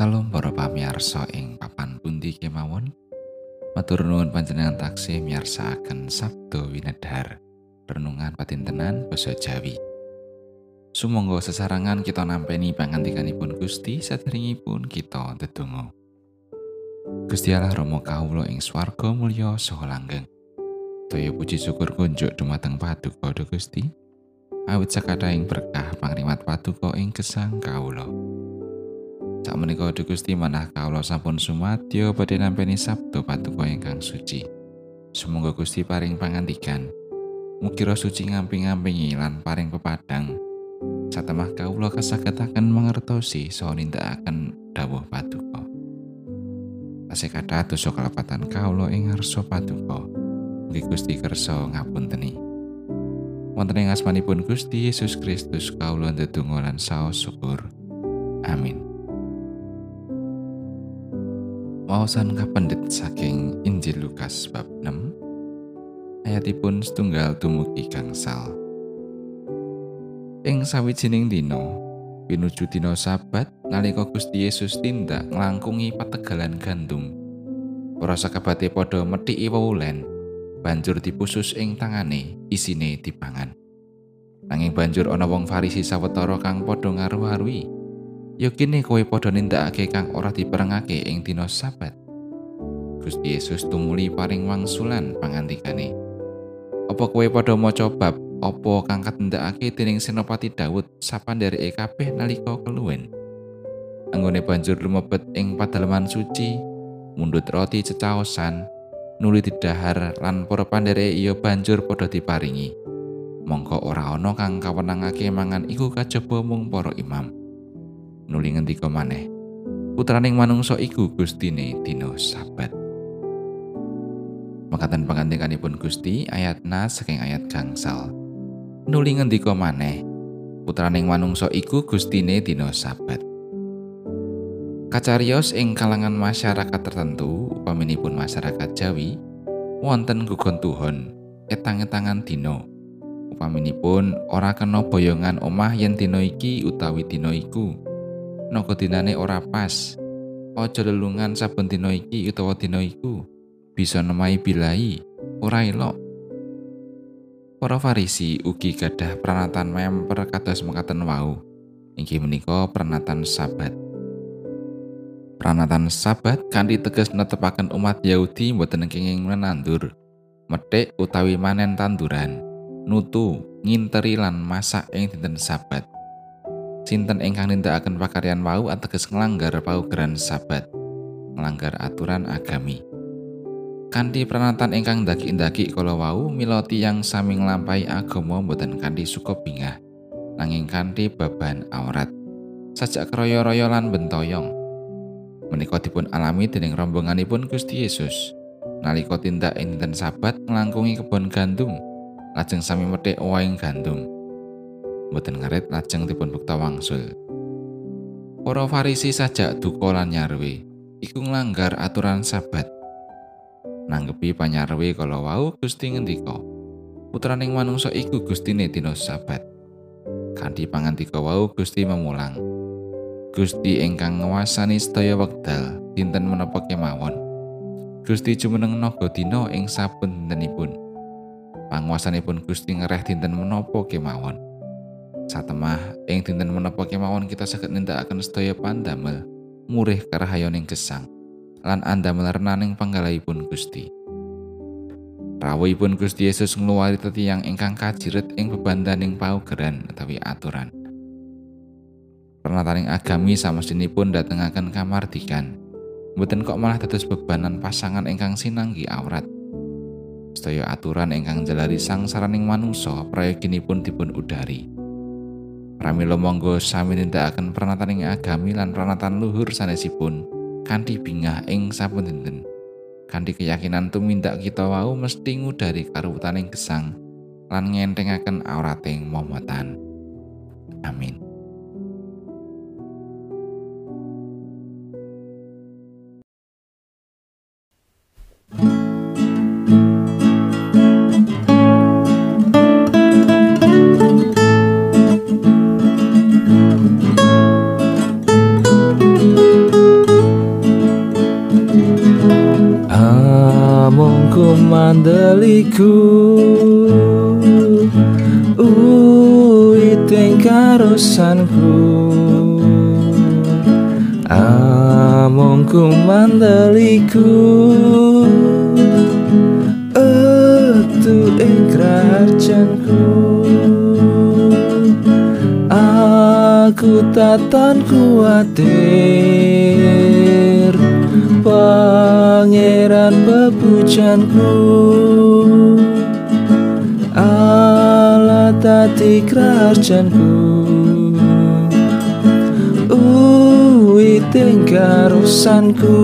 Salam para pamirsa ing papan pundi kemawon. Matur nuwun panjenengan taksih miyarsakaken Sabda Winedhar. Renungan patintenan basa Jawi. Sumangga sesarangan kita nampeni pangandikanipun Gusti saderengipun kita ndedonga. Gusti Allah Rama kawula ing swarga mulya saha langgeng. Daya puji syukur kunjuk dumateng Paduka Gusti. Awit sakataing berkah pangrimat Paduka ing gesang kawula. Sak menika Gusti manah kawula sampun sumadyo badhe nampi sabda patuko ingkang suci. Semoga Gusti paring pangandikan. Mugi suci ngamping-ngampingi lan paring pepadang. Satemah kawula kasagetaken mangertosi saha nindakaken dawuh patuko. Tasih kata dosa kelepatan kawula ing ngarsa patuko. Mugi Gusti kersa ngapunteni. Wonten ing asmanipun Gusti Yesus Kristus kawula ndedonga lan saos syukur. Amin. Wawasan kapendhet saking Injil Lukas bab 6 ayatipun setunggal dumugi gangsal Ing sawijining dina pinuju dina sabat nalika Gusti Yesus tindak nglangkungi pategalan gandum para sakabate padha methiki wewulen banjur dipusus ing tangane isine dipangan. Nanging banjur ana wong Farisi sawetara kang padha ngaruh-aruhi ya kene kowe padha nindakake kang ora diperengake ing dina sabat. Gusti Yesus tumuli paring wangsulan pangantikane. Apa kowe padha maca bab apa kang katindakake dening Senopati Daud sapandereke kabeh nalika keluwen? Anggone banjur lumebet ing padaleman suci, mundut roti cecaosan, nuli didahar lan para pandereke iya banjur padha diparingi. Mongko ora ana kang kawenangake mangan iku kajaba mung para imam. Nuli ngendika maneh. Putraning manungsa iku gustine dina sabat. Makaten pangandikanipun Gusti ayat na saking ayat gangsal. Nuli ngendika maneh putraning manungsa iku gustine dina sabat. Kacarios ing kalangan masyarakat tertentu upaminipun masyarakat Jawi wonten gugon tuhon etang-etangan dina. Upaminipun ora kena boyongan omah yen dina iki utawi dina iku noko dinane ora pas. Ojo lelungan saben dina iki utawa dina iku bisa nemai bilai ora elok. Para Farisi ugi gadah pranatan memper kados mekaten wau. Inggih menika pranatan Sabat. Pranatan Sabat kanthi tegas netepaken umat Yahudi mboten kenging menandur, metik utawi manen tanduran, nutu, nginteri lan masak ing dinten Sabat. Sinten ingkang nindakaken pakaryan wau ateges nglanggar paugeran sabat, nglanggar aturan agami. Kanthi pranatan ingkang ndaki-ndaki kala wau mila tiyang sami nglampahi agama boten kanthi suka bingah, nanging kanthi baban aurat. Sajak kroyo-royo lan bentoyong. Menika dipun alami dening rombonganipun Gusti Yesus. Nalika tindak ing sabat nglangkungi kebon gandum, lajeng sami methik owahing gandum. Mboten ngarit lajeng dipun bukta wangsul. Para Farisi sajak duka lan nyarwe iku nglanggar aturan sabat. Nanggepi panyarwe kala wau Gusti ngendika, putraning manungsa iku gustine dina sabat. Kanthi pangantika wau Gusti memulang. Gusti ingkang nguasani sedaya wekdal dinten menapa kemawon. Gusti jumeneng naga dina ing saben dintenipun. Panguasanipun Gusti ngereh dinten menapa kemawon. Satemah ing dinten menapa kemawon kita saged nindakaken sedaya pandamel murih karahayoning gesang lan andamel renaning panggalihipun Gusti. Rawuhipun Gusti Yesus ngluwari tetiang ingkang kajiret ing bebandaning paugeran utawi aturan. Pernataning agami samestinipun datengaken kamardikan. Mboten kok malah dados bebanan pasangan ingkang sinanggi aurat. Sedaya aturan ingkang jalari sang saraning manungsa prayoginipun dipun udari. Pramila monggo sami nindakaken pranataning agami lan pranatan luhur sanesipun kanthi bingah ing saben dinten. Kanthi keyakinan tumindak kita wau mesti ngudari karuwutaning gesang lan ngentengaken aurating momotan. Amin. Mandeliku. Uiting karosanku amongku mandeliku. Etu ing aku tatan kuatir pangeran bebujanku ala tati krajanku uiting karosanku